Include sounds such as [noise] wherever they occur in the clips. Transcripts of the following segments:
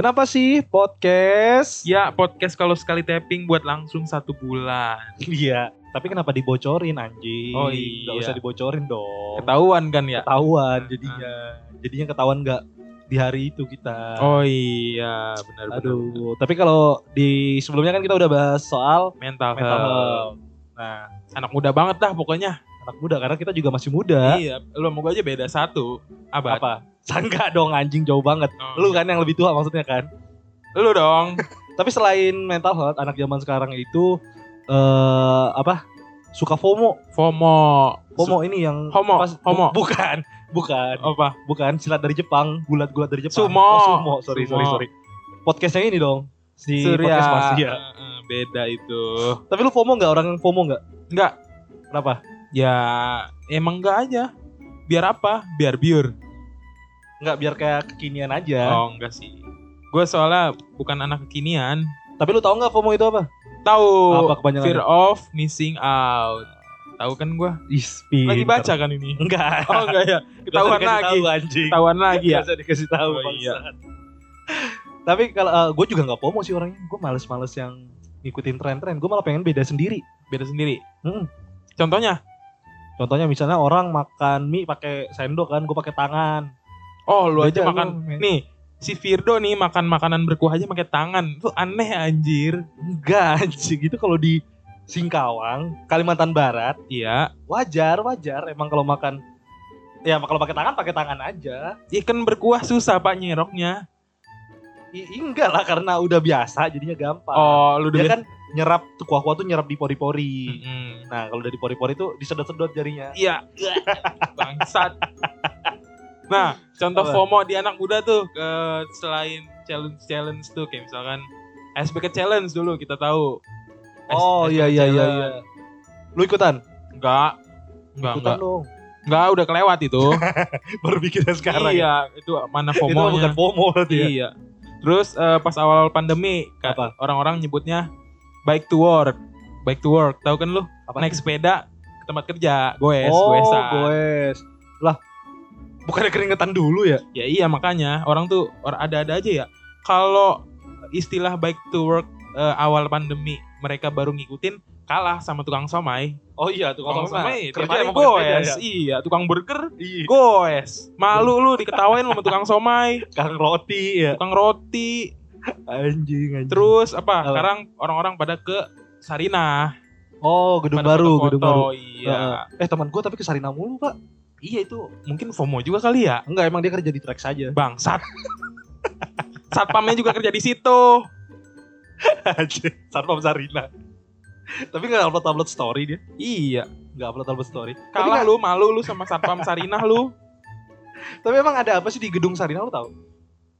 Kenapa sih podcast? Ya podcast kalau sekali tapping buat langsung satu bulan. Iya. Tapi kenapa dibocorin anjing? Oh, Gak iya. usah dibocorin dong. Ketahuan kan ya? Ketahuan jadinya. Jadinya ketahuan nggak di hari itu kita. Oh iya benar benar. Aduh. Tapi kalau di sebelumnya kan kita udah bahas soal Mental, mental health. health. Nah, Anak muda banget dah pokoknya. anak muda karena kita juga masih muda. Iya, lu mau gue aja beda satu. Abad. Apa? Sangka dong anjing jauh banget. Oh, Lu kan yang lebih tua maksudnya kan. Lu dong. [laughs] Tapi selain mental health, anak zaman sekarang itu eh apa? Suka FOMO. FOMO. FOMO ini yang Homo, pas- homo. bu- bukan, bukan, Apa? bukan silat dari Jepang, gulat-gulat dari Jepang. Sumo. Oh, sumo. Sorry, Sumo. sorry, sorry. Podcastnya ini dong. Si Surya. podcast Mas iya. Eh, eh, beda itu. Tapi lu FOMO nggak? Orang yang FOMO nggak? Enggak. Kenapa? Ya emang enggak aja. Biar apa? Biar biur. Nggak biar kayak kekinian aja. Oh enggak sih. Gue soalnya bukan anak kekinian. Tapi lu tahu nggak FOMO itu apa? Tahu. Apa kepanjangannya? Fear of missing out. Tahu kan gue? Lagi baca kan ini. Enggak. [laughs] Oh enggak ya. Ketahuan lagi. Ketahuan lagi ya. Usah dikasih tahu Oh, iya. [laughs] Tapi kalau gue juga nggak FOMO sih orangnya. Gue males-males yang ngikutin tren-tren. Gue malah pengen beda sendiri. Beda sendiri. Hmm. Contohnya? Contohnya misalnya orang makan mie pakai sendok kan, gue pakai tangan. Oh lu aja Beda makan. lu. Nih. Si Firdo nih makan makanan berkuah aja pakai tangan. Itu aneh anjir. Enggak [laughs] anjing itu kalau di Singkawang, Kalimantan Barat, Iya. wajar, wajar emang kalau makan ya kalau pakai tangan pakai tangan aja. Ikan berkuah susah pak nyeroknya. I, enggak lah karena udah biasa jadinya gampang. Oh lu Dia udah kan nyerap tuh kuah-kuah tuh nyerap di pori-pori. Mm-mm. Nah, kalau udah di pori-pori tuh disedot-sedot jarinya. Iya. [laughs] Bangsat. Nah, contoh Apa? FOMO di anak muda tuh ke selain challenge-challenge tuh kayak misalkan SBK challenge dulu kita tahu. Oh S- iya SBK iya iya challenge. iya. Lu ikutan? Enggak. Enggak, ikutan enggak. dong. Enggak, udah kelewat itu. [laughs] Baru bikinnya sekarang. ya? iya, itu mana Itu mah bukan. FOMO berarti ya. Iya. Terus eh, pas awal pandemi ka- Apa? orang-orang nyebutnya bike to work. Bike to work, tahu kan lu? Apa Naik sepeda ke tempat kerja, goes, oh, goesan. goes. Lah, bukannya keringetan dulu ya? Ya iya makanya orang tuh orang ada-ada aja ya. Kalau istilah bike to work eh, awal pandemi mereka baru ngikutin kalah sama tukang somai. Oh iya, tuh Tukang somai tiap hari pakai sepeda goes. ya? Iya, tukang burger Iya. goes. Malu lu diketawain lu sama tukang somai, [laughs] Kang roti ya. tukang roti. Anjing, anjing. Terus apa? Apa? Sekarang orang-orang pada ke Sarina. oh, gedung pada baru, gedung baru. Iya. Eh, teman gua tapi ke Sarina mulu, Pak. Iya itu mungkin FOMO juga kali ya. Enggak, emang dia kerja di track saja. Bangsat. [laughs] Satpamnya juga kerja di situ. Satpam Sarina. tapi nggak upload-upload story dia. Iya. Nggak upload-upload story. Tapi, Kalah lu, malu lu sama Satpam Sarinah lu. [laughs] tapi emang ada apa sih di gedung Sarina lu tahu?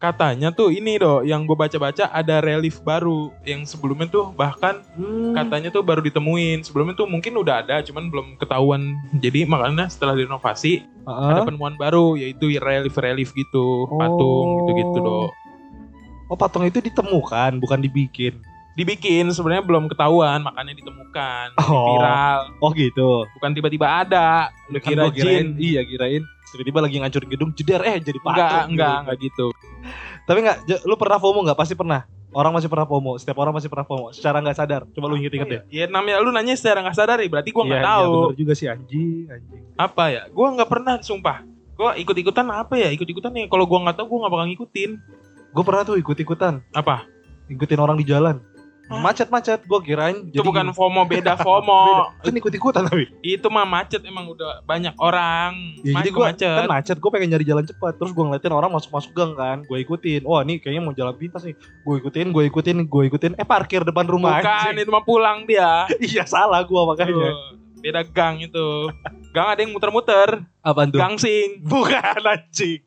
Katanya tuh ini doh, yang gue baca-baca ada relief baru. Yang sebelumnya tuh bahkan Hmm. katanya tuh baru ditemuin. Sebelumnya tuh mungkin udah ada, cuman belum ketahuan. Jadi makanya setelah direnovasi Heeh. ada penemuan baru, yaitu relief-relief gitu, patung Oh. gitu-gitu doh. Oh, patung itu ditemukan, bukan dibikin. Dibikin sebenarnya belum ketahuan, makanya ditemukan, Oh. viral. Oh, gitu. Bukan tiba-tiba ada. Lu Kan kira jin. iya kirain tiba-tiba lagi ngancurin gedung jeder eh jadi patung. Enggak, enggak, gitu. enggak gitu. Tapi enggak, J- lu pernah FOMO enggak? Pasti pernah. Orang masih pernah FOMO, setiap orang masih pernah FOMO secara nggak sadar. Coba lu inget-inget deh. Ya namanya lu nanya secara nggak sadar ya, berarti gua nggak Iya, tahu. Iya, juga sih anjing, anjing. apa ya gue nggak pernah sumpah gue ikut-ikutan apa ya ikut-ikutan nih kalau gue nggak tahu gue nggak bakal ngikutin Gue pernah tuh ikut-ikutan, apa ikutin orang di jalan. Hah? Macet-macet, gue kirain itu bukan FOMO beda [laughs] FOMO Kan ikut-ikutan tapi. itu mah macet emang udah banyak orang Ya, jadi gue macet kan macet, gue pengen nyari jalan cepat. Terus gue ngeliatin orang masuk-masuk gang kan, gue ikutin. Wah ini kayaknya mau jalan pintas nih. Gue ikutin, gue ikutin, gue ikutin. Eh parkir depan rumah bukan anjing. itu mah pulang dia [laughs] iya salah gue makanya. Tuh, beda gang itu gang ada yang muter-muter Apaan tuh? gang sing [laughs] Bukan anjing.